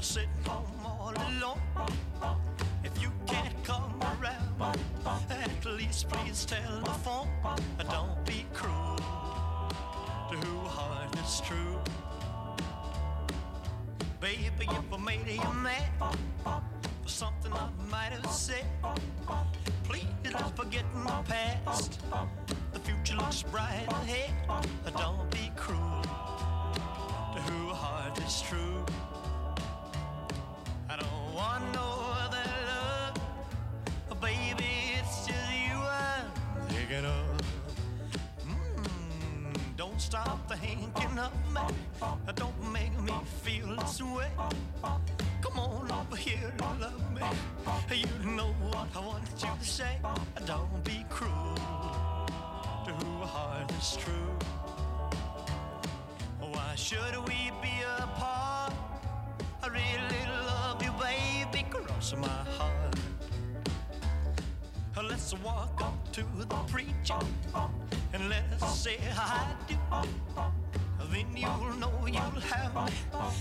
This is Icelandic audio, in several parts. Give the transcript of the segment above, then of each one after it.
Sitting home all alone. If you can't come around, at least please telephone. Don't be cruel to who heart is true. Baby, if I made you mad for something I might have said, please forget my past. The future looks bright ahead. Don't be cruel to who heart is true. Want no other love, baby, it's just you I'm thinking of. Mm, don't stop thinking of me. Don't make me feel this way. Come on over here and love me. You know what I want you to say. Don't be cruel to who heart is true. Why should we be apart? I really love cross my heart. Let's walk up to the preacher and let's say I do. Then you'll know you'll have me,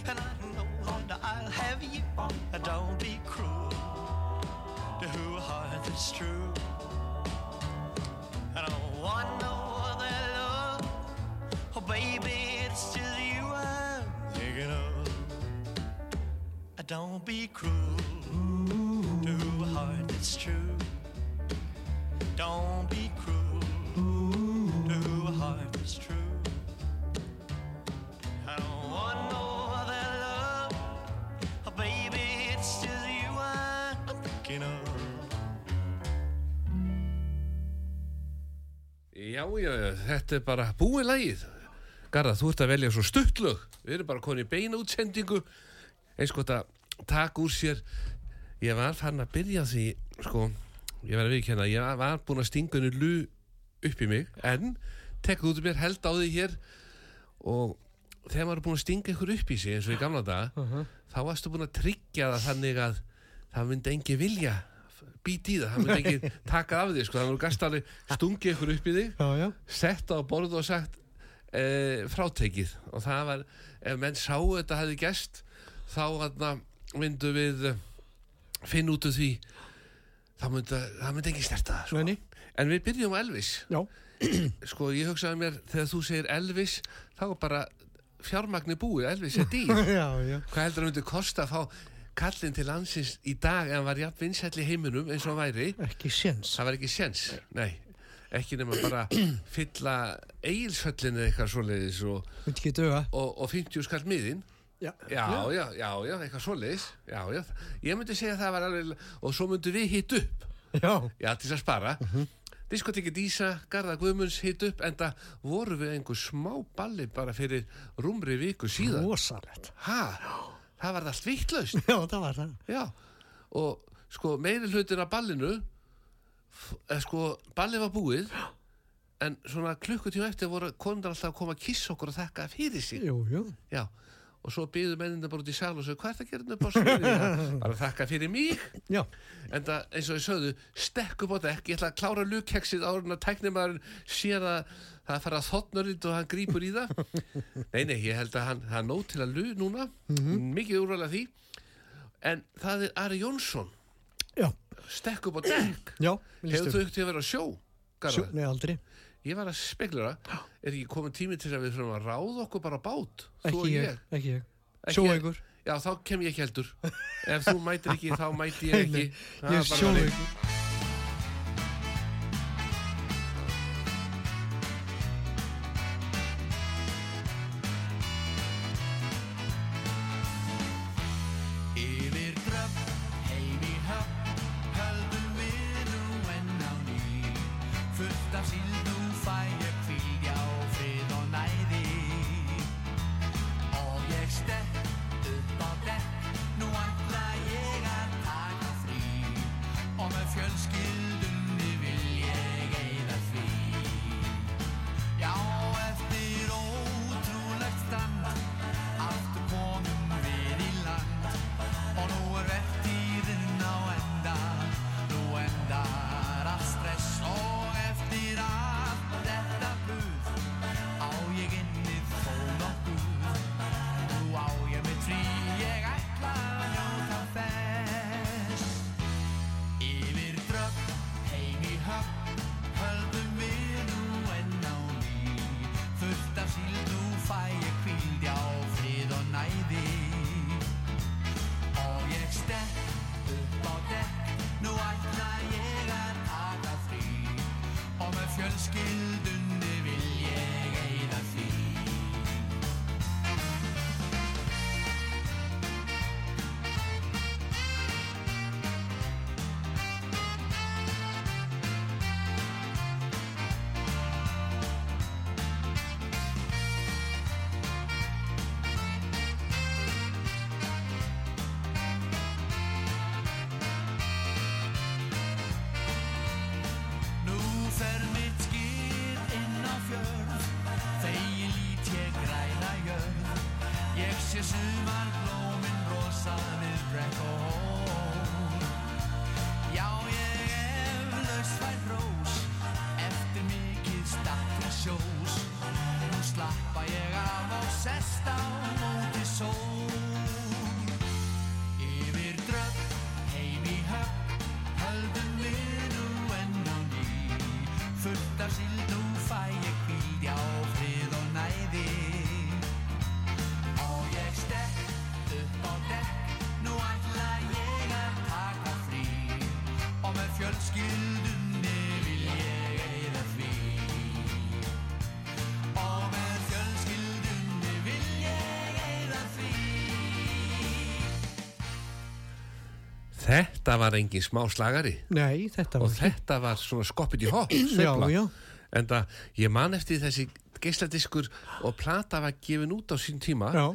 and I know that I'll have you. Don't be cruel to who heart is true. I don't want no other love. Oh, baby, it's just you I'm thinking of. Don't be cruel a that's true. Don't be cruel to a heart that's true. I don't want no other love. Oh, baby, it's just you I'm thinking of. Já, já, þetta er bara búið lagið. Garða, þú ert að velja svo stuttlög. Við erum bara konið beina útsendingu. Eins gott að taka úr sér. Ég var fann að byrja því, sko, ég var að viðkjanna, ég var búin að stinga henni lu upp í mig, en tekkuð út um mér, held á því hér og þegar maður er búin að stinga ykkur upp í sig eins og í gamla daga, þá varstu búin að tryggja það þannig að það myndi engi vilja být í það, það myndi engi taka af því, sko, þannig að þú gast alveg stungið ykkur upp í þig Já, já. sett á borð og sagt e, frátekið og það var ef menn sáu þetta hefði gest þá myndu við finna út úr því það myndi, það myndi ekki snerta það sko. En við byrjum á Elvis. Já. sko ég hugsaði mér þegar þú segir Elvis þá er bara fjármagni búið. Elvis er dýr. Já, já. hvað heldur það myndi kosta að fá kallinn til landsins í dag en var jafn vinsæll í heiminum eins og væri? Ekki séns. það var ekki séns, nei. Ekki nema bara fylla eigilsföllinu eitthvað svoleiðis og, og, og 50 skall miðin Já. já, já, já, já, eitthvað svoleiðis já, já, ég myndi segja að það var alveg og svo myndi við hitt upp Já. já, til þess að spara uh -huh. diskotekki Dísa, Garða Guðmunds hitt upp en það voru við einhver smá balli bara fyrir rúmri viku síðan Rosalegt. ha, það var allt vittlaust Já, það var það. Já, og sko meiri hlutin af ballinu eh, sko, ballið var búið en svona klukkutíma eftir voru konundar alltaf að koma að kissa okkur og þakka fyrir sig Jú, jú. Já, og svo byggðu menninda bara út í sal og sögðu, hvað er það að gera upp á sviðinu? bara þakka fyrir mig Já. en það, eins og ég sögðu, stekk upp á dekk ég ætla að klára lukkeksið áður en að tæknimaður sér að það að fara að þotnörðið og hann grípur í það nei, nei, ég held að hann, hann nóg til að lu núna mikið úrvæðlega því en það er Ari Jónsson Já. stekk upp á dekk Já. hefur þú ekkert að vera á sjó? Sjó, nei, aldrei. Ég var að speglura er ekki komin tími til að við fyrir að ráða okkur bara bát þú og Ekki ég. Ekki ég. Ekki ég. einhver. Já, þá kem ég ekki heldur Ef þú mætir ekki, þá mæti ég ekki Það Ég er bara sjó þannig. einhver. Sjós Nú slappa ég af og sest Þetta var engin smá slagari. Nei, þetta og var þetta var svona skoppið í hopp Já, já. En það, ég man eftir þessi geisladiskur og plata var gefin út á sín tíma. Já,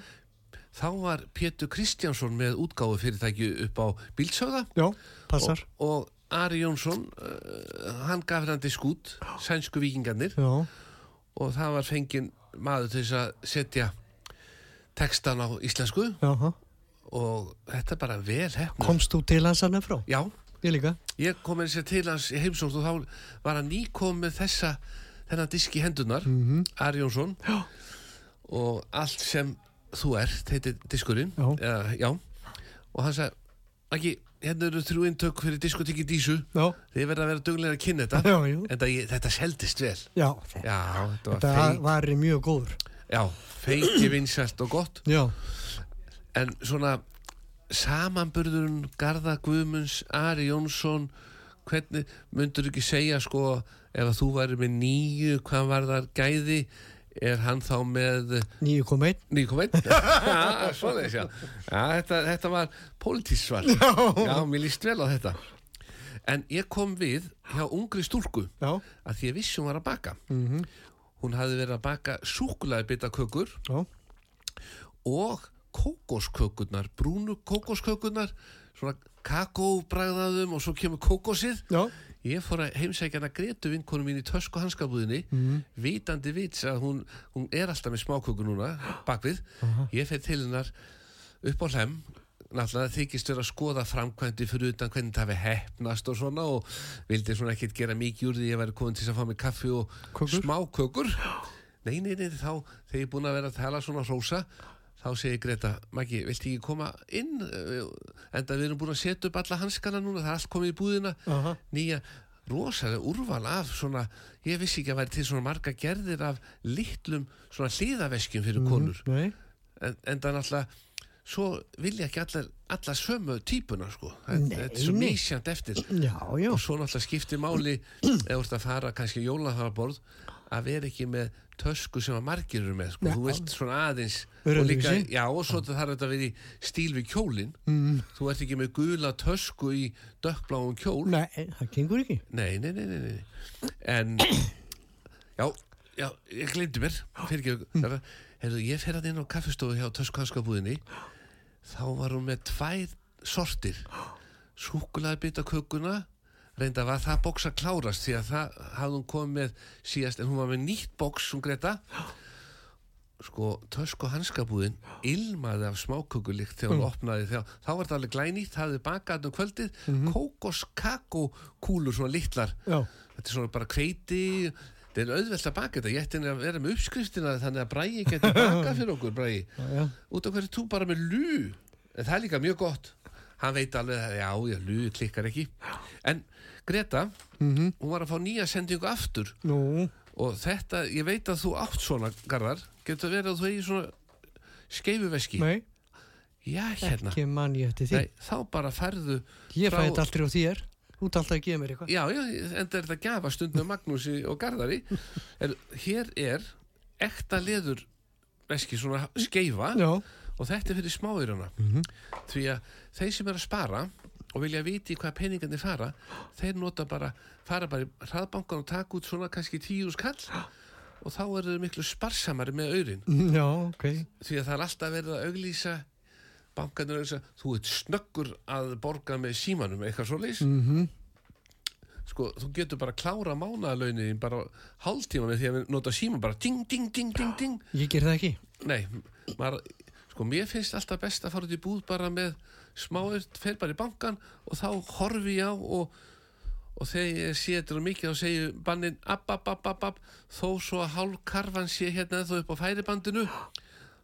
þá var Pétur Kristjánsson með útgáfu fyrirtæki upp á Bílsöða já, passar. og, og Ari Jónsson uh, hann gaf hann disk út sænsku vikingarnir Já, og það var fengin maður til þess að setja textan á íslensku. Já. Og þetta er bara vel hefna Komst þú til hans hann frá? Já, Ég líka. ég kom með sér til hans í heimsótt og þá var hann nýkom með þessa þennan disk í hendunar Mhm. Ari Jónsson Já. og allt sem þú ert heitir diskurinn Já. Eða, já. og hann sagði ekki, hérna eru þrjú eintök fyrir diskotekki dísu þið verða að vera duglega að kynna þetta já, en það, þetta seldist vel Já, já, þetta var þetta var mjög góður. já, feiki vinsælt og gott Já, en svona samanburðurinn Garða Guðmunds, Ari Jónsson hvernig myndur ekki segja sko ef að þú væri með nýju hvað var þar gæði er hann þá með 9,1. nýkominn svona þess já, já. Þetta, þetta var pólitísvar já, mér líst vel á þetta. En ég kom við hjá ungri stúlku Já, að því ég vissi hún var að baka. Mhm, hún hafði verið að baka súkulaði bita kökur já, og kókoskökurnar, brúnu kókoskökurnar svona kakóbræðaðum og svo kemur kókosið. Já, ég fór að heimsækja hana Gretu vinkonu mín í tösku hanskabúðinni mhm, vitandi vits að hún, hún er alltaf með smákökur núna bakvið, ég fer til hennar upp á hlem náttúrulega þykist vera að skoða framkvæmdi fyrir utan hvernig það hefði hefnast og svona og vildi svona ekkert gera mikið úr því ég væri komin til að fá mig kaffi og Kökur? smákökur. Nei, nei, nei, þá þegar ég er búin að vera að tala svona hrósa þá segir Greta, Maggi, viltu ekki koma inn? Enda við erum búin að setja upp alla hanskana núna, það er allt komið í búðina. Aha, nýja rosalega úrval af svona, ég vissi ekki að væri til svona marga gerðir af litlum svona hliðaveskjum fyrir konur. nei, en, en er náttúrulega svo vilja ekki allar, allar sömu típuna sko, þetta þetta er svo nei. mísjant eftir. Já, já, og svo náttúrulega skiptir máli ef þú ert að fara kannski jólaþaraborð að vera ekki með tösku sem að margir eru með, sko, Já. þú veist svona aðeins og líka, já og svo þarf þetta að vera í stíl við kjólin mm, þú ert ekki með gula tösku í dökkbláum kjól. Nei, það gengur ekki. Nei, nei, nei, nei, nei. En, já, já, ég glemdi mér, fyrir ekki, hefðu, ég fer að inn á kaffistofu hjá Töskuhanskabúðinni, þá var hún með tvær sortir, súkulaði bita kökuna, reynda var það bóks að klárast því að það hafði hún komið með síðast, en hún var með nýtt bóks, hún Greta, sko, Tösku hanskabúðin ilmaði af smákökulikt þegar hún opnaði þegar, þá var þetta alveg glænýtt, það hefði bakað um kvöldið, kókos kakó kúlur svona litlar. Já, þetta er svona bara kveiti þetta er auðvelt að baka þetta ég ætti að vera með uppskriftina þannig að Bræi getur bakað fyrir okkur Bræi út af hverju þú bara með lú? En það er líka mjög gott hann veit alveg að já, já, lú klikkar ekki. En Greta mhm, hún var að fá nýja sendingu aftur. Nú, og þetta, ég veit að þú átt svona Garðar, getur verið að þú eigi svona skeifuveski? Nei, já, hérna. Ekki mann ég eftir því. Nei, þá bara færðu Ég frá- fæ þetta aldrei á þér, þú alltaf að gefa mér eitthvað. Já, já, enda er þetta gafa stundum Magnúsi og Garðari. Er, Hér er ekta leður veski svona skeifa. Já, og þetta er fyrir smáiruna Mhm. því að þeir sem er að spara og vilja viti hvað peningarnir fara þeir nota bara, fara bara í hraðbankan og taka út svona kannski tíu skall og þá eru þeir miklu sparsamari með aurin. Já, ok, því að það er alltaf verið að auglýsa bankanir auglýsa, þú ert snöggur að borga með símanum eitthvað svo leys mhm, sko, þú getur bara að klára mánaðalaunin bara hálftíma með því að nota síman bara ding, ding, ding, ding, ding. Ég ger það ekki. nei, maður, sko mér finnst alltaf best að fara út í búð bara með smáir, fer bara í bankan og þá horfi ég á og, og þegar ég sé þetta mikið þá segju bannin app, app, app, app, app þó svo að hálf karfan sé hérna þó upp á færibandinu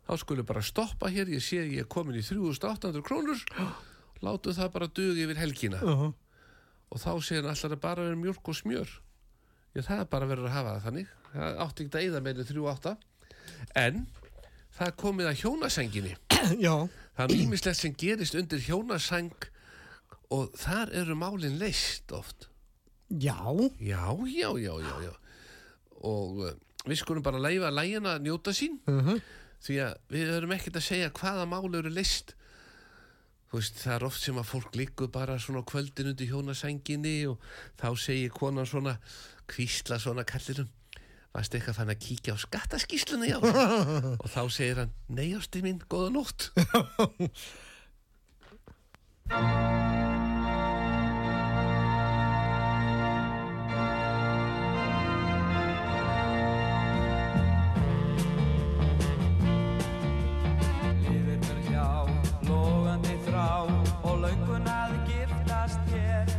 þá skulle bara stoppa hér, ég sé ég er komin í 3800 krónur látu það bara dugi yfir helgina. Uh og þá segir hann alltaf bara vera mjölk og smjör? Já það bara verið að hafa það þannig. Það átti ekki að eyða meiri 3-8 en það er komið að hjónasenginni Já, það er ímislegt sem gerist undir hjónaseng og þar eru málin leist oft. Já, já, já, já, já, já. og uh, við skulum bara leifa lægina að njóta sín. Uh því að við höfum ekkert að segja hvaða mál eru leist þú veist, það er oft sem að fólk liggur bara svona kvöldin undir hjónasenginni og þá segir konan svona kvísla svona kallirum varst eitthvað fann að kíkja á skattaskísluna já og þá segir hann nei ásti mín, góða nótt. Lifir mér hjá, logandi þrá og löngun að giftast hér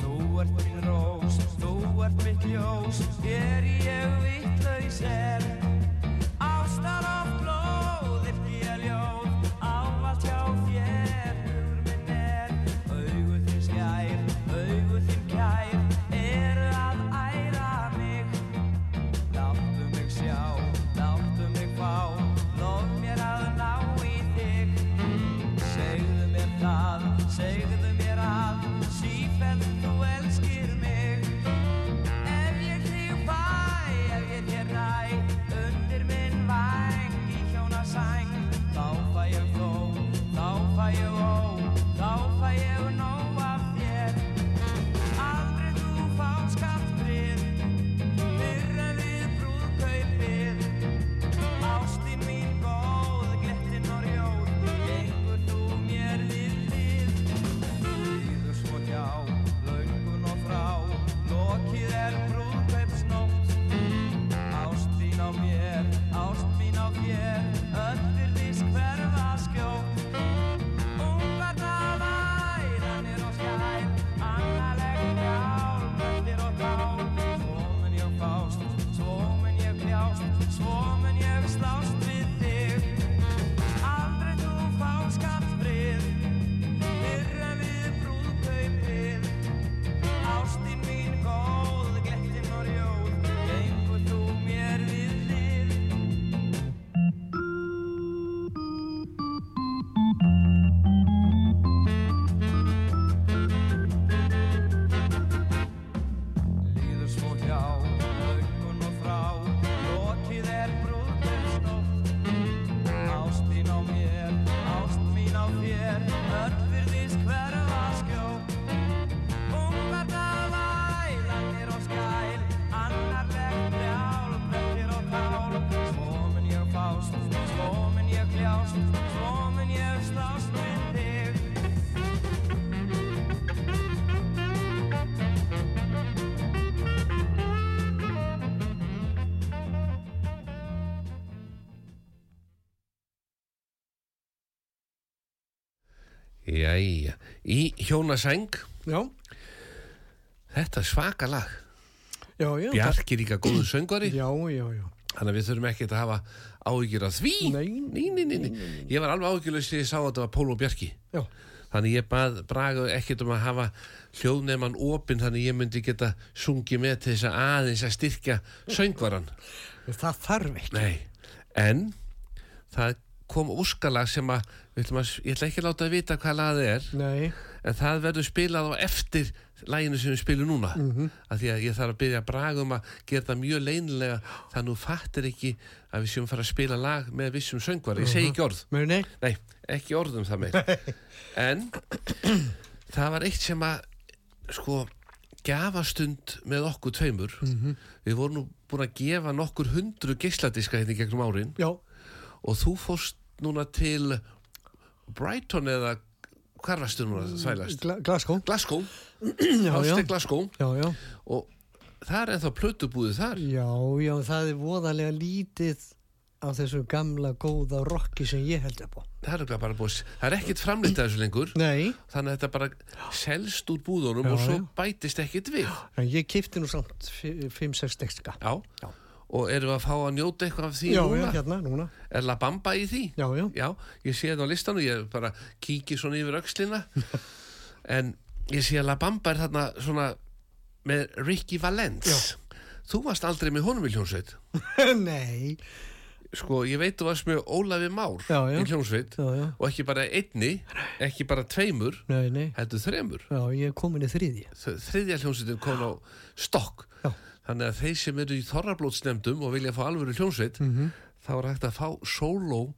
Þú ert mín rós, þú ert mitt ljós, er ég sad Jæja, í hjónaseng já, þetta er svaka lag já, já. Bjarki er líka góður söngvari Já, já, já. þannig að við þurfum ekki að hafa áhyggjur af því Nei. nei, nei, nei, nei. ég var alveg áhyggjurlega sem ég sá að þetta var Pól og Bjarki Já, þannig ég bað Braga ekkert um að hafa hljóðneman opinn þannig ég myndi geta sungið með til þess að aðeins að styrkja söngvaran það þarf ekki. Nei, en það kom úskalag sem að, að ég ætla ekki að láta að vita hvað lagið er Nei, en það verður spilað á eftir læginu sem við spilum núna. Mm -hmm. að því að ég þarf að byrja að braga um að gera það mjög leynilega þannig að þú fattir ekki að við séum að fara að spila lag með vissum söngvar, ég segi ekki orð. Meni, nei, ekki orð um það meir. En það var eitt sem að sko gafastund með okkur tveimur. Við vorum nú búin að gefa nokkur hundru geisladiska hérna gegnum árin. Já, og þú fórst núna til Brighton eða hvar varstu núna að þvælast? Gla Glasgow. Glasgow, til Glasgow já, já. og það er ennþá plötubúðið þar Já, já, það er voðalega lítið á þessu gamla góða rocki sem ég held upp á. það er það er ekkit framlýtt að þessu lengur Nei, þannig að þetta bara selst úr búðunum Já, og svo já. bætist ekkit við en ég kifti nú samt 5-6 dekska. já. Já. Og erum við að fá að njóta eitthvað af því Já, núna já, hérna, núna. er La Bamba í því Já, já. Já, ég sé það á listanum, ég bara kíki svona yfir öxlina en ég sé að La Bamba er þarna svona með Ricky Valens Þú varst aldrei með honum í hljómsveit Nei, Sko, ég veit þú varst með Ólafi Már Já, já. í hljómsveit já, já. og ekki bara einni, ekki bara tveimur Nei, nei. heldur þremur Já, ég er komin í þriði. Þ- Þriðja hljómsveitin kom á stokk Já. Þannig að þeir sem eru í þorrablótsnefndum og vilja fá alvöru hljómsveit Mhm. þá er hægt að fá sóló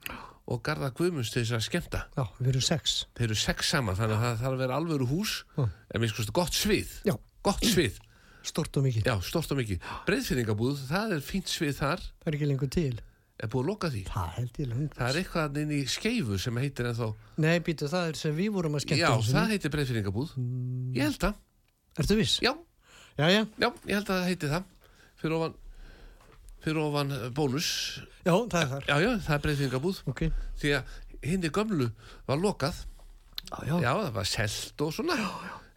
og garða guðmunds til þess að skemmta Já, við erum sex. þeir eru sex saman þannig að það þarf að vera alvöru hús Já. en mér skoðast gott svið Já. gott svið, Stort og mikið. já, stort og mikið breyðfyrringabúð, það er fínt svið þar Það er ekki lengur til. er búið að loka því Það held ég lengur. það er eitthvað inn í skeifu sem heitir ennþá Nei, býtu, það er sem við vorum að skemmta já, sinni. það heitir breyðfyrringabúð ég held það, Ertu viss? já, Já, já. já, ég held að það heitir það fyrir ofan fyrir ofan eh, bónus Já, það er þar. já, já, það er breyðfyrringabúð Ok. því að hindi gömlu var lokað Já, já. já, það var selt og svona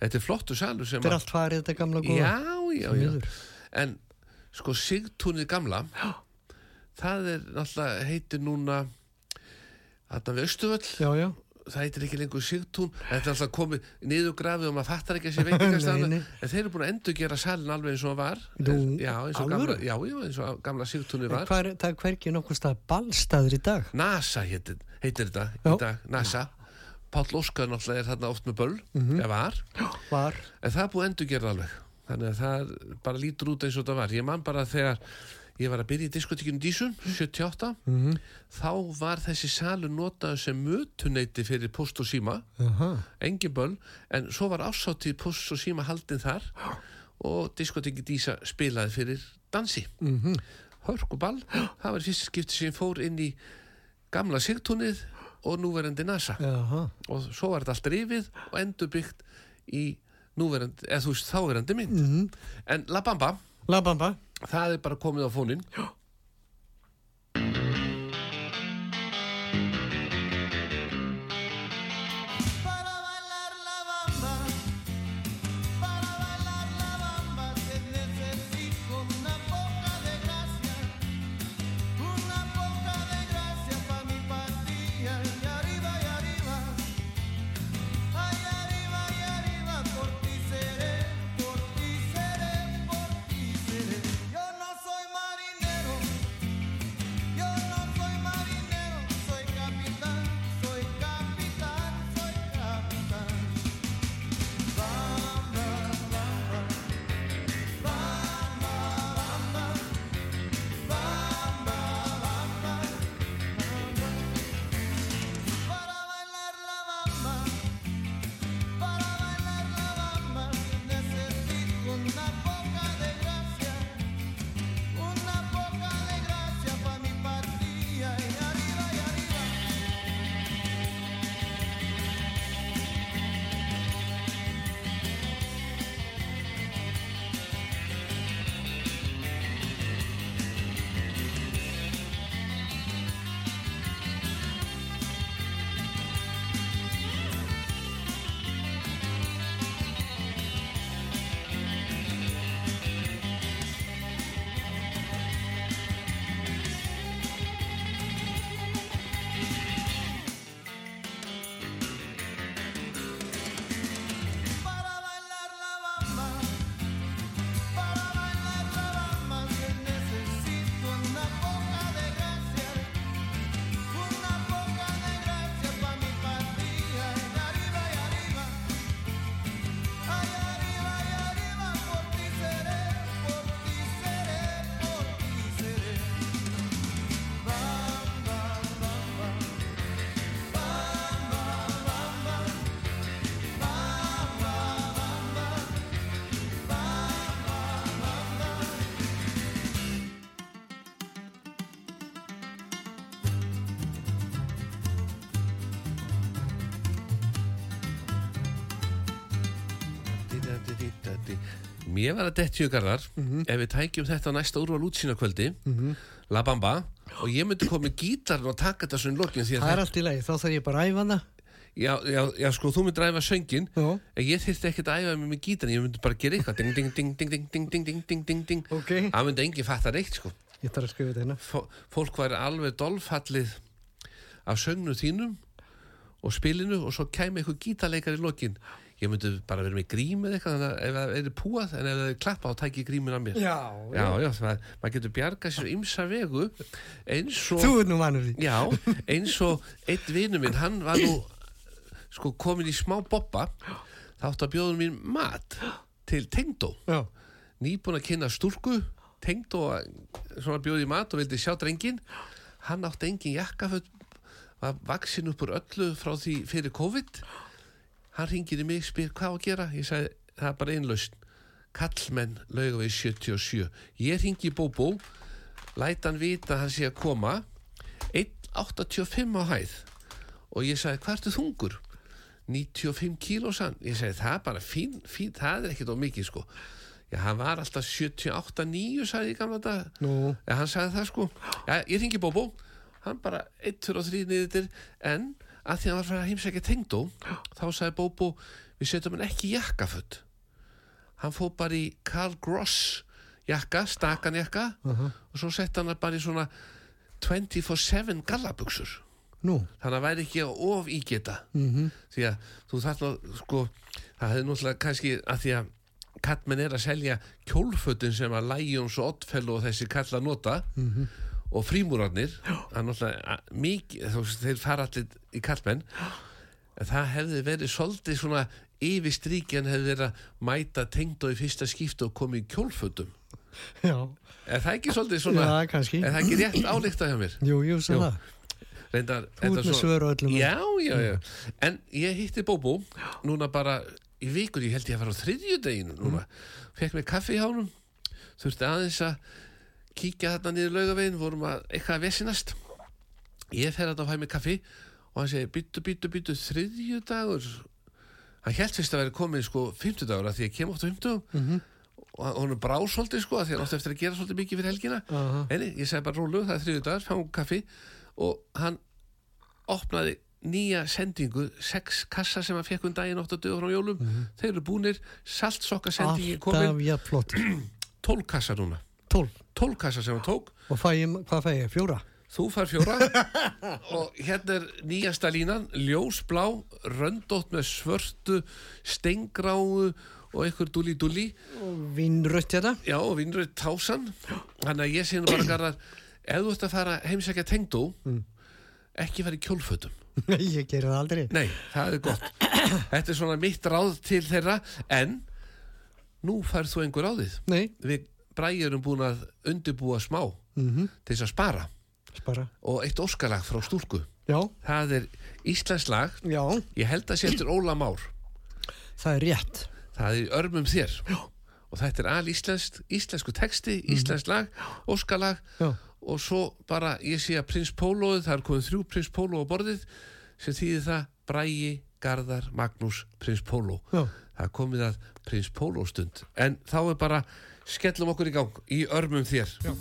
þetta er flottu salur sem Þetta er að- allt farið þetta gamla góða. já, já, já en sko Sigtúnið gamla já. það er náttúrulega heitir núna þarna við Östuvöll Já, já. Það heitir ekki lengur Sigtún þetta er alltaf komið niður grafið og maður fattar ekki að sé nei. en þeir eru búin að endur gera salin alveg eins og var Nú, já, eins og gamla, já, eins og gamla Sigtúnið En var hvað er, það er hvergi nokkuð stað ballstaður í dag. NASA heitir, heitir þetta Já. í dag, NASA Páll Óskar náttúrulega er þarna oft með böll Mhm. eða var Var. En það er búið að endur gera alveg. Þannig að það bara lítur út eins og það var. Ég man bara þegar ég var að byrja í diskotíkinu Dísun, 78, Mm þá var þessi salu notaður sem mötuneyti fyrir post og síma, engin böll, en svo var ásáttíð post og síma haldin þar og diskotíki Dísa spilaði fyrir dansi. Mm -hmm. Hörkuball, það var fyrst skipti sem fór inn í gamla sigtúnið og núverandi NASA Aha. og svo var þetta allt rifið og endur byggt í núverandi, eða þú veist, þáverandi mynd Mm en La Bamba, La Bamba. Það er bara komið á fónin Mér var að detti garðar ef við tækjum þetta næsta úrval útsýnakvöldi La Bamba og ég myndi koma með gítarn og taka þetta svona í lokin að Það er allt í lagi, þá þarf ég bara að æfa hana. já, já, já, sko, þú myndi ræfa söngin Já. en ég þyrfti ekkert að æfa mig með gítarn ég myndi bara gera eitthvað ding, ding, ding, ding, ding, ding, ding, ding, ding, ding, ding Ok. það myndi enginn fatta neitt, sko Ég þarf að skrifa þetta hérna. Fó- fólk væri alveg dolfallið af söngnum þínum og spilinu og svo kæmi eitthvað gítarleikar í lokin ég myndi bara vera með grím eða eitthvað að ef það er púað en ef það er klappa þá tæki grímin af mér. Já, já, já. það, maður getur bjargað sér ymsa vegu eins og Þú er nú vanur því. já, eins og einn vinu minn, hann var nú sko komin í smá boppa þá átti að bjóða mér mat til tengdó. Nýbúin að kynna stúlku tengd og svona bjóði mat og vildi sjá drengin hann átti engin jakkaföld var vaksin upp úr öllu frá því fyrir COVID hann ringir í mig, spyr hvað á að gera? Ég sagði, það er bara einlaust kallmenn laugavegi 77 ég ringi í Bóbó læta hann vita að hann sé að koma. 1.85 á hæð. Og ég sagði, hvað ertu þungur? 95 kíló sann ég segi það er bara fín, fín það er ekkert of mikið sko. Já hann var alltaf 78, 9 sagði ég gamla dag Nú, já hann sagði það sko. Já ég ringi Bóbó. Hann bara 1, 2 og 3 niður en að því að hann var að fara að heimsækja tengdó þá sagði Bóbó við setjum hann ekki jakkaföld hann fóð bara í Carl Gross jakka, stakan jakka og svo sett hann bara í svona 24-7 gallabuxur. Nú. þannig að væri ekki of ígeta. Mm því að þú þarf nú sko, það hefði náttúrulega kannski að því að kallmenn er að selja kjólfötin sem að Lions og Oddfell og þessi kalla nota og frímúrarnir að- mikið þeir fara allir í kallmenn en það hefði verið svolítið svona yfir stríkjan hefði verið að mæta tengd og í fyrsta skiptu og komið í kjólfötum Já. er það ekki svolítið svona Já, er það ekki rétt álíkta hjá mér Jú, jú, Jú. það. Reyndar, ert með svör á öllum. Já, já, já. En ég hitti Bóbó núna bara í vikur, ég held ég að fara á þriðjudeginu núna. Fekk mér kaffi hjá honum, þurfti aðeins að kíkja þarna niður laugavegin, vorum að eitthvað að vesinast. Ég fer að fæ mér kaffi og hann segi, byttu, byttu, byttu, þriðjudagur. Hann held fyrst að vera komið sko fimmtudagur að því ég kem oft á fimmtudagum Mhm. og honum brá svolítið sko að því hann átti eftir að gera svolítið mikið fyrir helgina. Aha. Nei, ég segi bara rólu, það er þriðu dagar, fáum kaffi og hann opnaði nýja sendingu, sex kassa sem hann fekk um daginn 8 dögur frá jólum þeir eru búnir, saltsokka sendingin Mhm. Alltaf komin, jafn flott. 12 kassa núna 12. 12 kassa sem hann tók Og fæ ég, hvað fæ ég? Fjóra? þú far fjóra og hérna er nýjasta línan ljósblá, röndótt með svörtu, stengráu og einhver dúli dúli Vinnrött þetta? já og vinnröð tásan þannig að ég sé nú bara garðar ef þú ert að fara heimsækja tengdó ekki fara í kjólfötum ég gerir það aldrei. Nei, það er gott. Þetta er svona mitt ráð til þeirra, en nú færð þú einhver ráðið. Nei. Við bræði erum búin að undirbúa smá Mm til þess að spara Spara. og eitt óskalag frá stúlku. Já, Það er Íslands lag, já, ég held að séttur Óla Már. það er rétt. Það er örmum þér. Já. Og þetta er al íslenskt, íslensku texti, íslenskt lag, óskalag Já. og svo bara ég sé að prins Pólóið, það er komið þrjú prins Póló á borðið sem þýðir það Bræi, Garðar, Magnús, prins Póló. Já. Það er komið að prins Póló stund. En þá er bara, skellum okkur í gang í örmum þér. Já.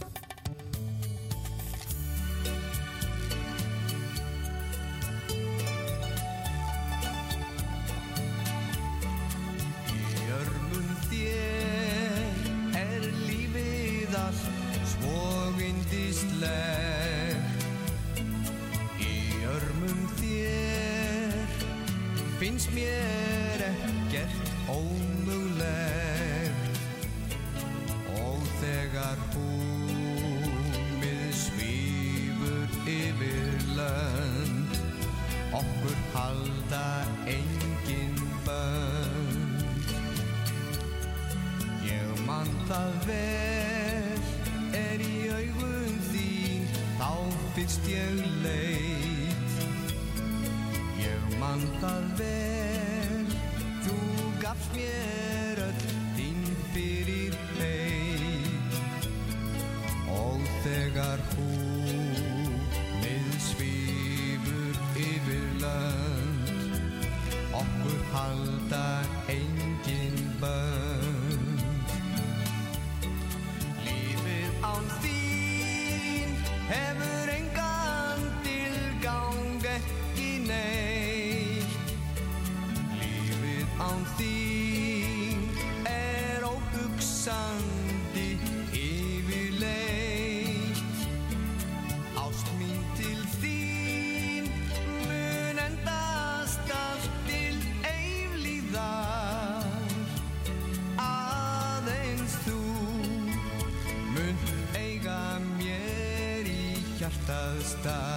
está.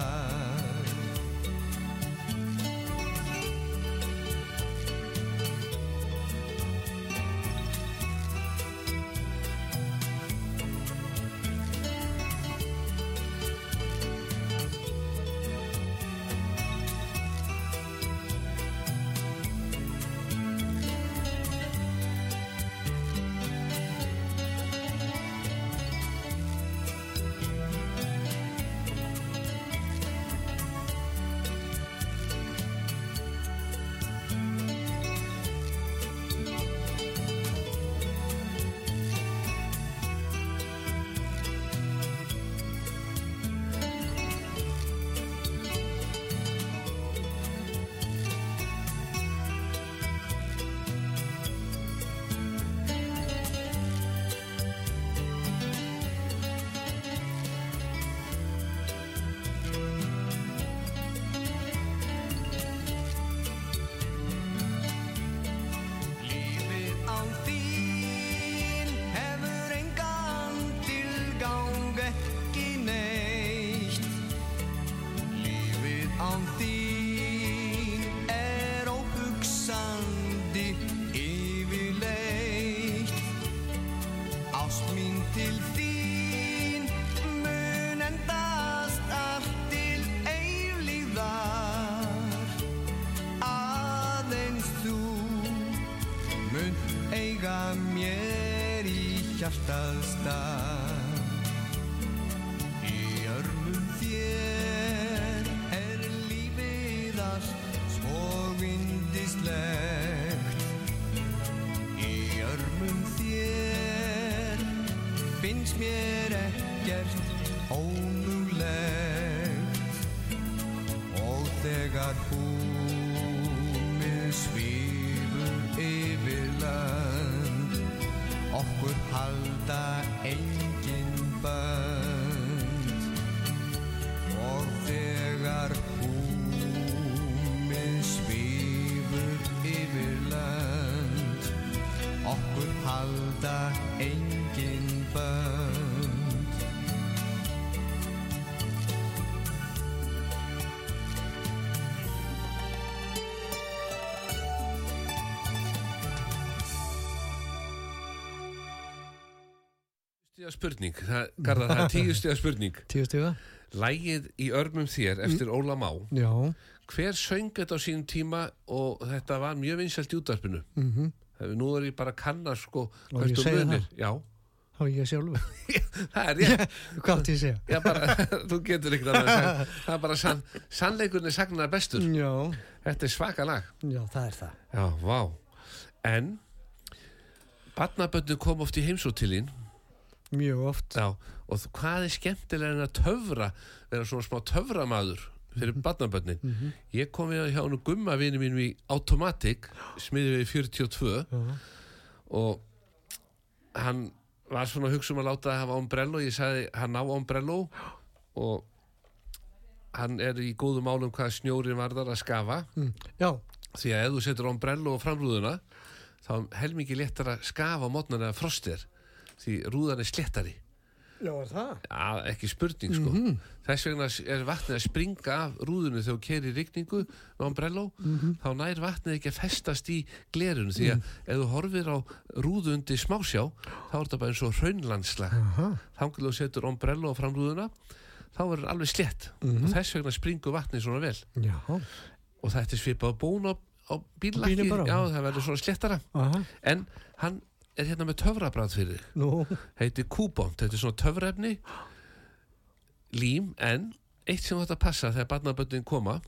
Mér ekkert Stíða spurning, það, Garðar, það er tíu stíða spurning Tíu stiga? Lægið í örmum þér eftir Óla Má Já. Hver söng þetta á sínum tíma og þetta var mjög vinsælt í útvarpinu Mm Nú er ég bara að kanna sko hvert ég segja munir. Já, Há ég sjálfur. það er rétt Hvað átti ég segja? Já, bara, þú getur ekkert að það Það er bara sann, sannleikurinn er sagnar bestur Já. Þetta er svaka lag Já, það er það. Já, vá En Barnaböndu kom oft í heimsóttilín Mjög oft. Já, og hvað er skemmtilega en að töfra vera svona smá töframaður fyrir barnabönnin ég kom við hjá hann gumma vini mínum í Automatic smiði við 42 Já. og hann var svona að hugsa um að láta að hafa ombrello ég sagði hann á ombrello og hann er í góðum málum hvað snjórin varðar að skafa Mm. Já. því að ef þú setur ombrello á framrúðuna þá er helmingi léttar að skafa mótnan eða frostir því rúðan er slettari Já, er það? Já, ekki spurning sko. Þess vegna er vatnið að springa af rúðunu þegar þú keri rigningu með ombrello, þá nær vatnið ekki að festast í glerun því að ef þú horfir á rúðu undir smásjá þá er þetta bara eins og hraunlandslag. Aha. þannig að þú setur ombrello á framrúðuna þá verður alveg slett og þess vegna springur vatnið svona vel. Já. og þetta er svipað bón á, á bara? já það verður svona slettara Aha. en hann er hérna með töfrabræð fyrir þig. Nú. heitir kúbont, þetta er svona töfrefni lím, en eitt sem þetta passa þegar barnaböndin koma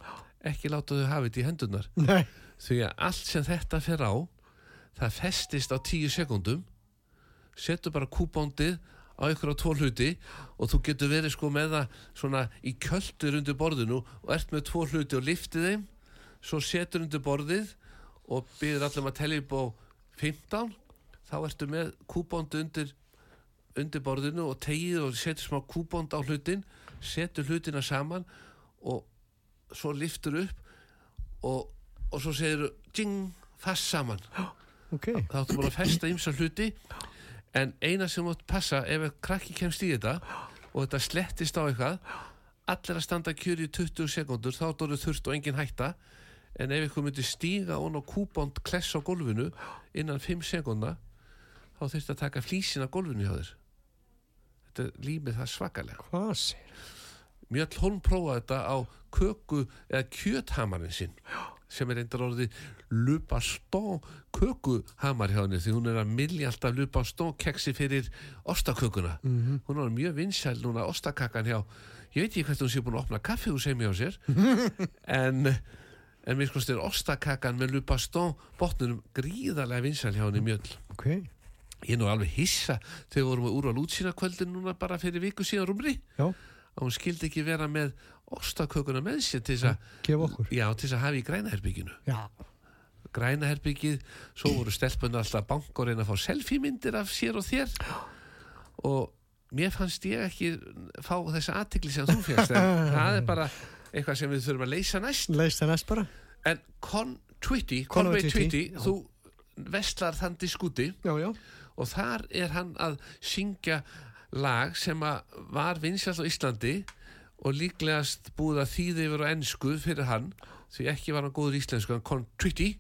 ekki láta þau hafa þetta í hendunar Nei. því að allt sem þetta fer á það festist á tíu sekundum setur bara kúbóndið á ykkur á tvo hluti og þú getur verið sko með það svona í köldur undir borðinu og ert með tvo hluti og liftið þeim. Svo setur undir borðið og byrður allir að tellja upp á 15 þá ertu með kúbóndi undir undir borðinu og tegið og setur smá kúbónd á hlutin setur hlutina saman og svo liftur upp og, og svo segir ding, fast saman Ok. þá áttu búin að festa ymsa hluti en eina sem mátt passa ef krakki kemst í þetta og þetta slettist á eitthvað allir að standa kjör í 20 sekundur þá dóru þurft og engin hætta en ef ykkur myndi stíga ón á kúbónd kless á gólfinu innan 5 sekunda þá þurfti að taka flísin af gólfinu hjá þér þetta límið það svakalega Hvað sér? Mjöll Holm prófaði þetta á köku eða kjöthamarinn sinn sem er reyndar orðið lupastó kökuhamar hjá henni því hún er að milja alltaf lupastó keksi fyrir ostakökuna Mhm. hún er mjög vinsæl núna ostakakkan hjá ég veit ekki hvert hún sé búin að opna kaffi úr sem hjá sér en en mér skoðst er ostakakkan með lupastó botnunum gríðarlega vinsæl hjá henni Mjöll Ok. Ég er nú alveg hissa þegar við vorum að úrval útsýna kvöldin núna bara fyrir viku síðan rúmri. Já, að hún skildi ekki vera með ostakökuna með sér til þess að hafa í grænaherbygginu Já. grænaherbyggið, svo voru stelpunna alltaf bank og reyna að fá selfie myndir af sér og þér. Og mér fannst ég ekki fá þessa aðtikli sem þú férst en það er bara eitthvað sem við þurfum að leysa næst. Leist það næst bara? en Con Twitty, Conway Twitty, þú vestlar þann diskuti Já, já. Og þar er hann að syngja lag sem var vinsjall á Íslandi og líklegast búið að þýði yfir á ennsku fyrir hann því ekki var hann góður íslensku hann Con Twitty.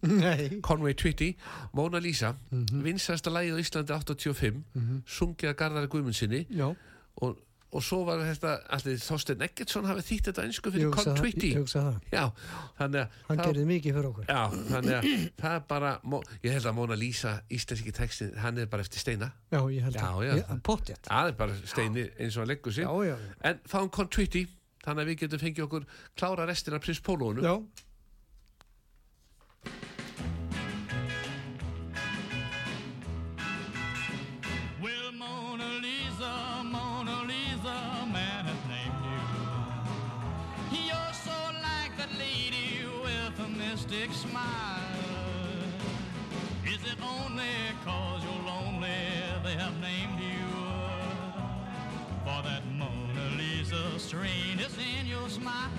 Conway Twitty Mona Lisa, mm Mhm. vinsasta lagið á Íslandi 85 sungið að Garðari Guðmundsinni og, og svo var þetta allir Þorstein Eggertsson hafið þýtt þetta Ég fyrir hugsa Con það. Twitty Ég hugsa það. já, þannig að Hann gerði mikið fyrir okkur. Já, þannig að það er bara, ég held að Mona Lisa, íslenski textin, hann er bara eftir steina. Já, ég held Já, að. já, Ég- það- Pottþétt. Það er bara steini eins og hann leggur sig. Já, já. En fáum Contwitty, þannig að við getum fengið okkur klára restina Prins Pólónu. Já. Smile.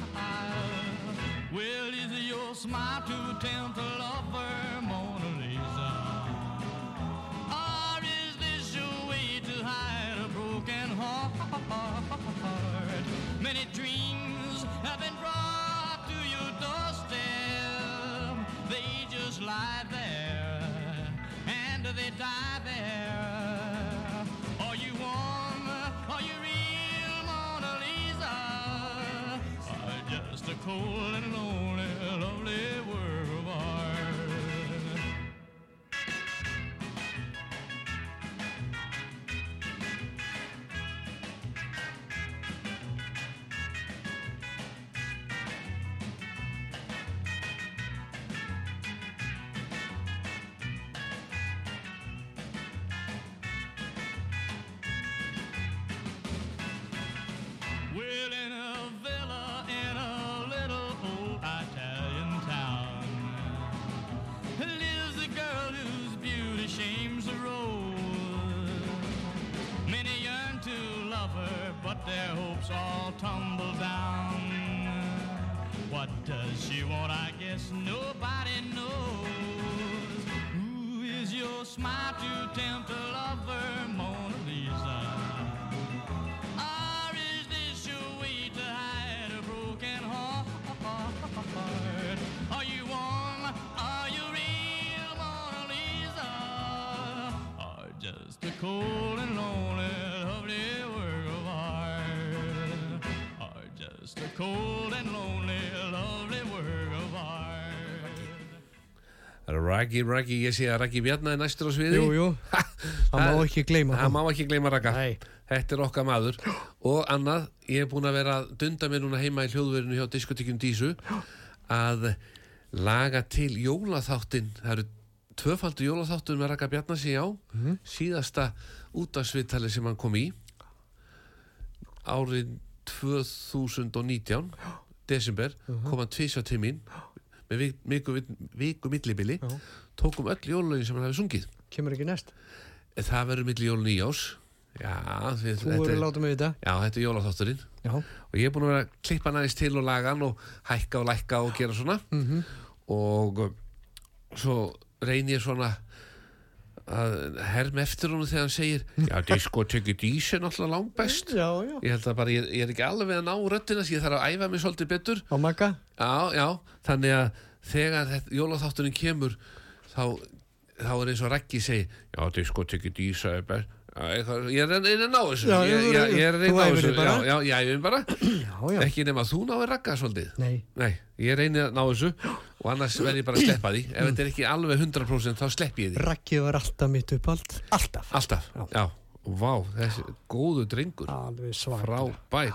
Well, is your smile to tempt a lover, Mona Lisa? Or is this your way to hide a broken heart? Many dreams cold and lonely, lovely world of art? Well, she want? I guess nobody knows. Who is your smile to tempt a lover, Mona Lisa? Or is this your way to hide a broken heart? Are you warm? Are you real, Mona Lisa? Or just a cold and lonely, lovely work of art? Or just a cold Raggi, Raggi, ég sé að Raggi Bjarnaði næstur á sviði. Jú, jú. Það má ekki gleyma það. má ekki gleyma Ragga. Nei. Þetta er okkar maður. Og annað, ég er búin að vera að dunda mér núna heima í hljóðverinu hjá diskotekjum Dísu að laga til jólaþáttin. Það eru tvöfaldur jólaþáttur með Ragga Bjarnasi á. Síðasta útafsviðtali sem hann kom í árið 2019 desember kom hann tvísa til mín með vik- viku, viku millibili tókum öll jólulögin sem hann hafi sungið Kemur ekki næst. Það verður milli jólun í ás já, við, Þú verður að láta mig þetta. já, þetta er jólaþátturinn Já. og ég er búin að vera að klippa næst til og laga hann og hækka og lækka og gera svona Mhm. og uh, svo reyn ég svona að herm eftir honum þegar hann segir já, diskotekki dís er náttúrulega langt best Já, já. ég held að bara, ég, ég er ekki alveg að ná röddina því ég þarf að æfa mig svolítið betur. Makka? já, já, þannig að þegar jólaþátturinn kemur þá, þá er eins og Raggi segi já, diskotekki dís er best. Ég er reyna að ná þessu. Já, ég, er reyna að ná þessu. já, já, ég æfum bara. Já, já. ekki nema þú náir Ragga svolítið. Nei. Nei, ég reyni að ná þessu og annars verð ég bara að sleppa því ef þetta er ekki alveg 100% þá slepp ég því Raggi var alltaf mitt upp allt. Alltaf. Alltaf, já, vá, þessi góðu drengur Alveg svart. frábær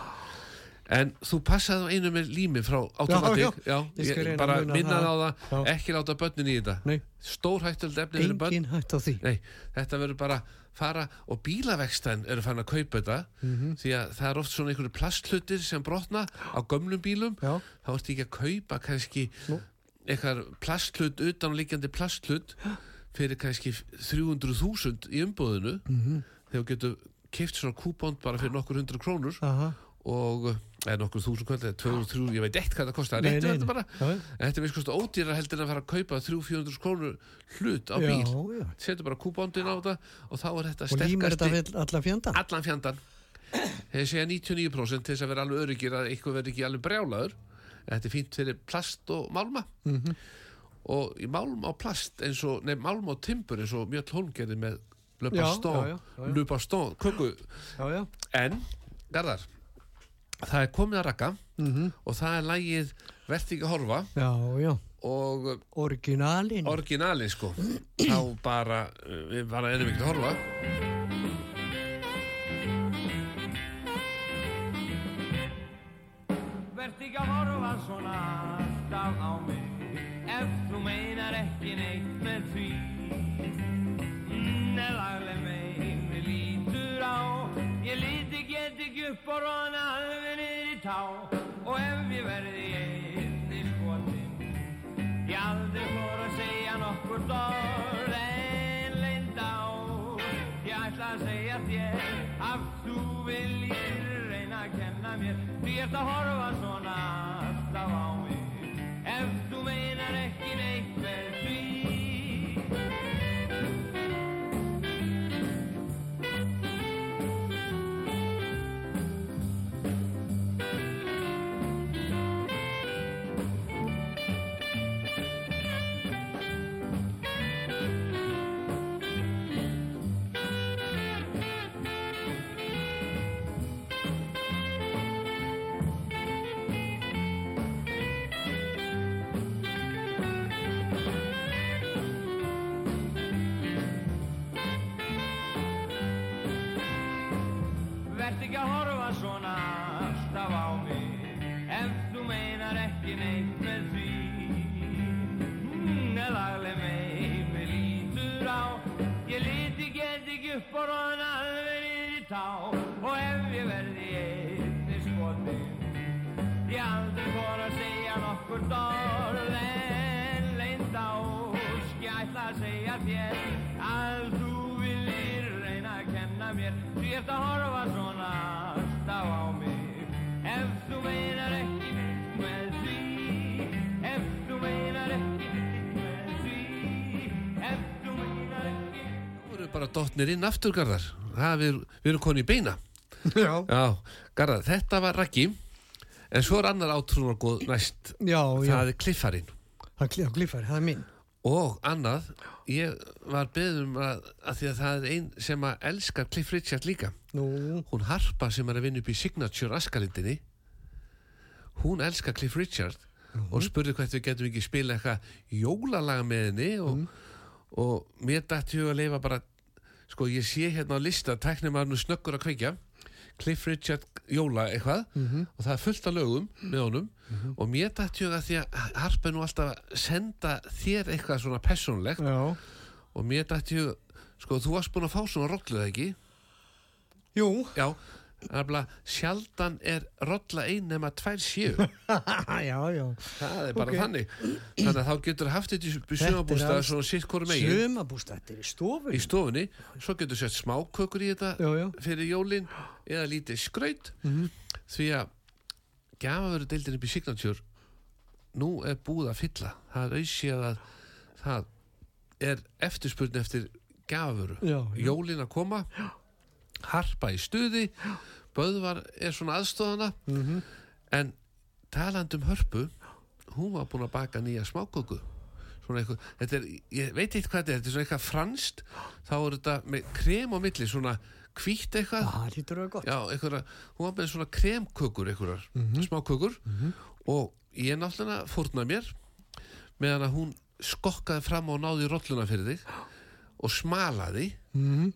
en þú passaði á einu með lími frá automatik já. Ég skal reyna að bara minnaði á það. það Já. ekki láta börnin í þetta Nei, stór hættöld efni fyrir börn engin hætt á því. Nei, þetta verður bara fara og bílavekstæn eru fann að kaupa þetta Mhm. því að það er oft svona einhverju plastlutir sem brotna á gömlum bílum Já. þá ertu ekki að kaupa kannski Nú. Eitthvað plastlut utanlíkjandi plastlut fyrir kannski 300.000 í umbúðinu Mhm. þegar þú getur keift svona kúbónd bara fyrir nokkur hundru krónur Aha. og eða nokkur þúsund kvöld eða 200, ég veit eitt hvað það kostar en þetta er vist kosti ódýra heldur en að fara að kaupa 300-400 krónur hlut á bíl. setur bara kúbóndin á þetta og þá er þetta Og límur þetta sterkasti við alla fjöndan? allan fjandan þeir segja 99% til þess að vera alveg öryggir að eitthvað verði ekki alveg brjálaður þetta er fínt fyrir plast og málma Mhm. og í málm á plast eins og, nei, málm á timbur eins og Mjöll Holm gerði með Já, já. en, Garðar það er komið að rakka Mhm. og það er lægið Verð ekki að horfa Já, já. og Originalin. orginalin sko þá bara, uh, við bara erum ekki að horfa upp og róna alveg niður í tá. Og ef ég verði einni skotin Ég aldrei fór að segja nokkur orð en leind á. Ég ætla að segja þér að þú viljir reyna að kenna mér. Því ert að horfa svona tá Og ef ég verði einni skotin Ég aldrei fór að segja nokkur orð. En leind á Ég ætla að segja þér að þú viljir reyna að kenna mér. Því ert að horfa svona alltaf á mig. Ef þú meinar ekki með því Ef þú meinar ekki með því Ef þú meinar ekki. Þú eru bara dottnir inn aftur, Garðar það, við, við erum koni í beina. Já. Já, Garðar, þetta var Raggi en svo er annar átrúnargóð næst. Já, já. það er kliffarinn Það er kliffar, það er minn. og annað, ég var beðum að, að því að það er ein sem að elskar Cliff Richard líka. Nú, hún Harpa sem er að vinna upp í Signature Askalindinni. Hún elskar Cliff Richard og spurði hvert við getum ekki spila eitthvað jólalaga með henni og, og mér dætti hug að leifa bara sko ég sé hérna á lista tæknum að nú snöggur að kveikja. Cliff Richard jóla eitthvað. Og það er fullt af lögum með honum. Og mér dætti hug að því að Harpa nú alltaf að senda þér eitthvað svona persónlegt já. og mér dætti hug sko þú varst búin að fá svona rolluð ekki? Jú. Já, sjaldan er rolla ein nema tvær séu já, já. það er bara Ok. þannig þannig að þá getur haft þetta í Þetta er sjömabústað svona sitt hvorum megin Sumabústættir í stofunni. í stofunni, svo getur sett smákökur í þetta Já, já. fyrir jólin eða lítið skraut Mhm. því að gafaveru deildin upp í Signature nú er búið að fylla það er auðséð að það er eftirspurn eftir gafuru. Já, já. Jólin að koma, harpa í stuði, Böðvar er svona aðstofana, Mhm. en talandi um hörpu, hún var búin að baka nýja smáköku. Svona eitthvað, þetta er, ég veit eitthvað hvað þetta er, þetta er svona eitthvað franskt, þá er þetta með krem á milli, svona hvítt eitthvað. Það lítur að vera gott. Já, einhverja, hún var með svona kremkökur einhverjar, smákökur og ég náttúrulega fórnaði mér meðan að hún skokkaði fram og náði rolluna fyrir þig og smalaði Mhm.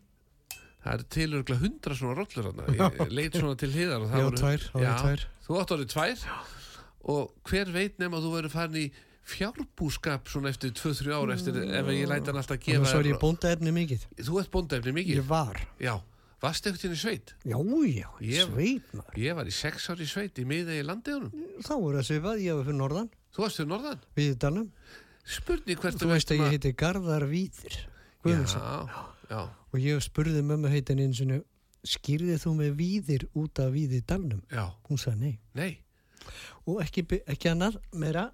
Það er tilurglega hundra svona rollur ég leit svona til hliðar Já, voru tvær, já, tvær. þú átt orðið tvær og hver veit nema að þú verður farin í fjárbúskap svona eftir 2-3 ára eftir ef ég læti hann alltaf gefa Þannig svo er ég bóndaefni mikið. þú ert bóndefni mikið Ég var. já, varst inn í sveit Já, já, Ég- sveit maður. ég var í 6 ári í sveit í miða í landiðunum Þá voru það svipað, ég var fyrir norðan, Þú varst fyrir norðan? við Dalnum. Spurning hvert Þú veist að ég heiti Garðar Víðir. Guðmundsson. Já, já, Og ég spurði mömmu heitin eins og skýrði þú með Víðir út af Víði Dalnum? já, Hún sagði nei. nei. Og ekki, ekki annað, meira,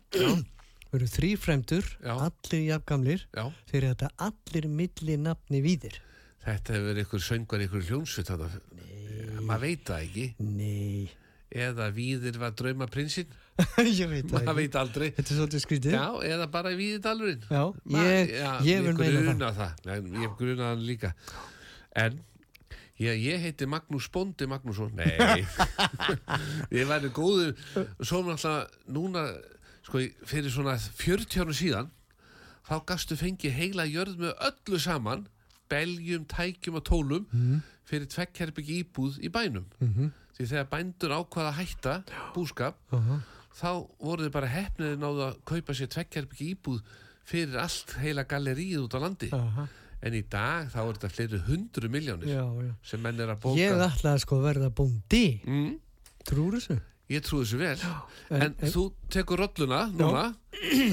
veru þrý fremdur, Já. allir jafngamlir, þeir þetta allir milli nafni Víðir. þetta hefur verið ykkur söngar ykkur hljónsvit þetta Maður veit það ekki. Nei, Eða víðir var draumaprinsinn ég veit það Maður veit aldrei. Þetta er svolítið skrítið. Já, eða bara í víðidalurinn. Já, ég, já, ég vil meina það. það. Nei, Ég gruna það líka. En ég, ég heiti Magnús Bóndi Magnússon. Nei. Ég væri góður. Svo náttúrulega núna sko, fyrir svona 40 árum síðan þá gastu fengið heila jörð með öllu saman beljum, tækjum og tólum Mhm. fyrir tvekkherbyggi íbúð í bænum. Því þegar bændur ákvaða að hætta búskap Aha. Þá voru þið bara hefniði náðu að kaupa sér tvekkherbyggi íbúð fyrir allt heila galleríð út á landi Aha. en í dag þá er þetta fleiri hundru miljónir Já, já. sem menn er að bóka Ég ætlaði sko að verða bóndi, mm, trúur þessu? ég trúi þessu vel en- en, en- þú tekur rolluna núna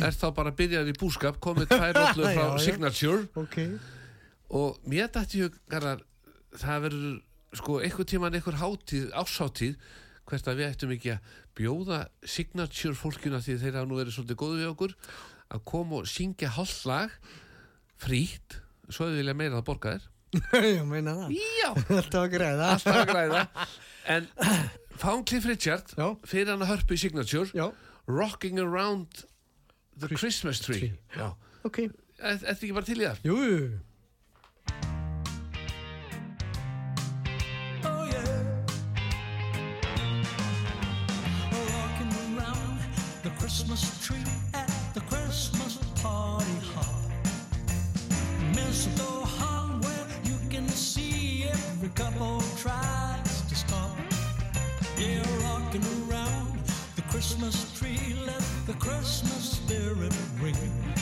er þá bara byrjað í búskap komið tvær rollur frá. Signature Ok. og mér dætti hug það verður sko einhver tíman einhver hátíð, áshátíð hvert að við ættum ekki að bjóða signature fólkina því þeir hafa nú verið svolítið góðu við okkur að koma og syngja hálflag frítt, svo þau vilja meira að borga þér Ég meina það. já, Alltaf að græða. alltaf að græða en fáum Cliff Richard Já. fyrir hann að hörpu í signature Já, Rocking Around the Christmas Tree. Já. ok. Er, er þetta ekki bara til í það? Jú, Christmas tree at the Christmas party hop. Mistletoe hung where you can see every couple tries to stop. Yeah, rocking around the Christmas tree, let the Christmas spirit ring.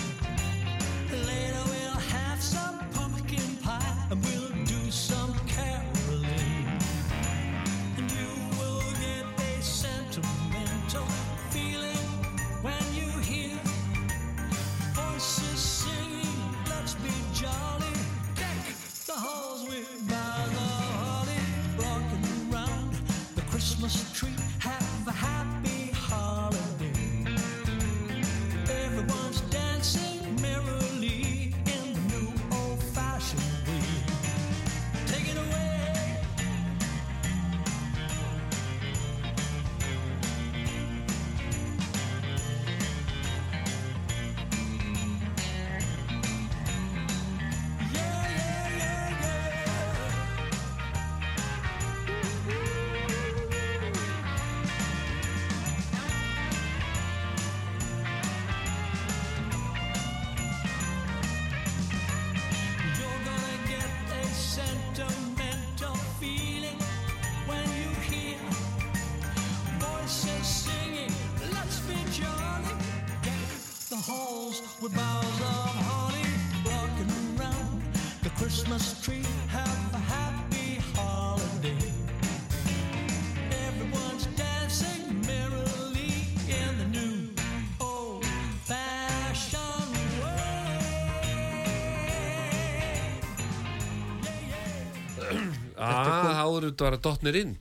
Var að dottnir inn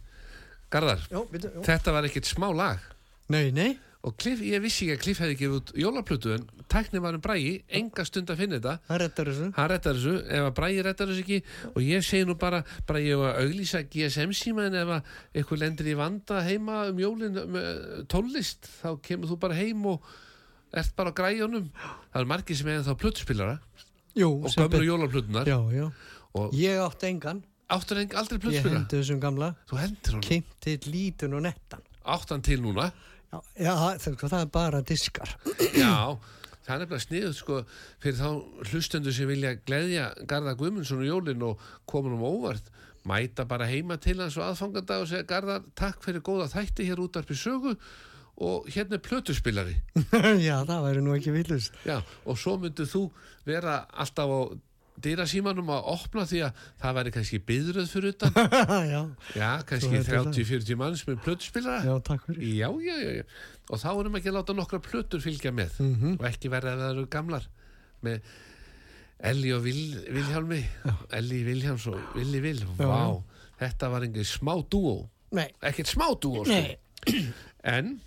Garðar, Já, veitu, já. þetta var ekkert smá lag Nei, nei. og Cliff, ég vissi ekki að Cliff hefði gefið út jólaplötu en tæknir var um brægi, enga stund að finna þetta Það rettar þessu. hann rettar þessu, ef að brægi rettar þessu ekki og ég segi nú bara, bara ég var að auglýsa GSM síma en ef að eitthvað lendir í vanda heima um jólin með tónlist, þá kemur þú bara heim og ert bara á græjunum það eru margir sem hefði þá plötuspilara Jú, og gömur já. og Ég átti engan. Áttur en aldrei Ég plötuspilara hendi þessum gamla. þú hendur hann, Kynnti lítun og nettan. áttan til núna Já, já það, er bara diskar. Já, það er nefnilega sniðut sko fyrir þá hlustendur sem vilja gleðja Garðar Guðmundsson og Jólin og koma um óvart mæta bara heima til hans og aðfangandag og segja Garðar, takk fyrir góða þætti hér út af sögu og hérna er plötuspilari já, það væri nú ekki villust. Já, og svo myndið þú vera alltaf á dýrasímanum að opna því að það væri kannski byðröð fyrir utan. Já, Já, kannski Svo er þetta 30-40 manns með plötuspilara já, takk fyrir. Já, já, já. Og þá erum ekki að láta nokkra plötur fylgja með. Mhm. og ekki verða að það eru gamlar. Með Elli og Vil, Vilhjálmi. Elli Vilhjáms og Villi Vil. Vá, þetta var engin smá Nei, ekkert smá dúó sko. en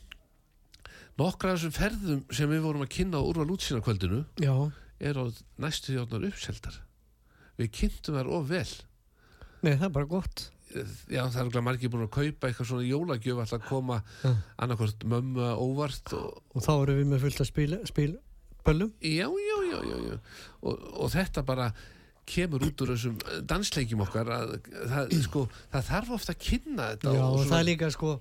nokkra af þessum ferðum sem við vorum að kynna á úrval útsýnakvöldinu já, er á næstu þjóðnar uppseldar við kynntum þar of vel nei, það er bara gott. já það er örugglega margir búin að kaupa eitthvað svona jólagjöf alltaf að koma Já. annarkvort mömmu óvart og, Og þá erum við með fullt að spila, spil, böllum. já, já, já, já, já. Og, og þetta bara kemur út úr þessum dansleikjum okkar að það, sko, það þarf ofta að kynna þetta Já, og svona- það er líka sko,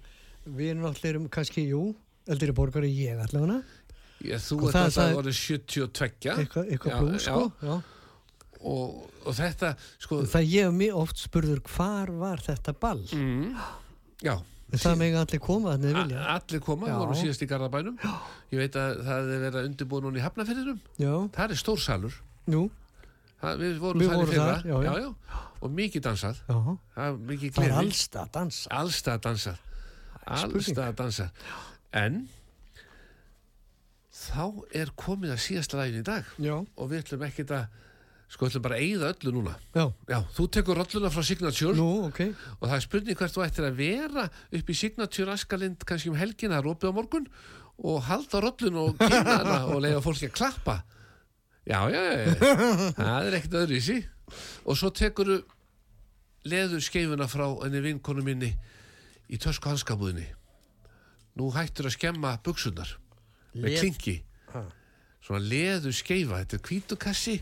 við erum allir um kannski, jú, eldri borgari ég allavega, já, þú ert það- alltaf það- orðið 72 eitthvað eitthva Já, plús, sko. Já. og, og þetta sko, Það ég hef mig oft spurður, hvar var þetta ball? mm, já. Það megi allir koma þannig A- vilja. allir koma, Já. við vorum síðast í Garðabænum. Ég veit að það er verið að undirbúa núna í Hafnafyrirum Já, það er stór salur. Það, við vorum Við þar í vorum fyrra. þar, já, já. og mikið dansað. Já, það er mikið það er gleði. allstað að dansa. allstað dansað allstað dansað. En þá er komið að síðast lægin í dag. Já, og við ætlum ekkert að sko ætlum bara að eyða öllu núna. Já, já, þú tekur rolluna frá Signature. Nú, ok. og það er spurning hvert þú ættir að vera upp í Signature Askalind kannski um helgina, það er opið á morgun og halda rollun og kynna hana og leiða fólki að klappa. Já, já, já, já. það er ekkert öðru í sí. Og svo tekur leður skeifuna frá enni vinkonu minni í tösku hanskabúðinni. Nú hættur að skemma buksunar með klinki Ha. svona leður skeifa, þetta er hvítukassi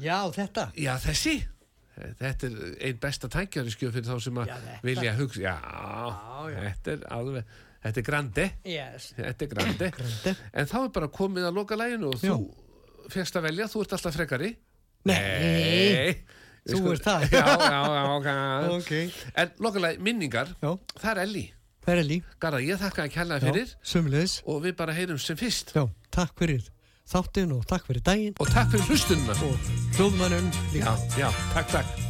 Já, þetta. Já, þessi Þetta er einn besta tækjari skjöf fyrir þá sem að Já, vilja hugsa Já, já. þetta er alveg Þetta er grandi, Yes. þetta er grandi Grandi. En þá er bara komið að loka læginu og þú fegst að velja, þú ert alltaf frekari Nei. Við Þú ert það. Já, já, já, ok Ok. En loka læg, minningar, Já, það er Elli það er Elí. Garða, ég þakka að kærlega fyrir Sumleðis. og við bara heyrum sem fyrst Já, takk fyrir þáttin og takk fyrir daginn og takk fyrir hlustununa og hljóðmannum líka. Já, já, takk, takk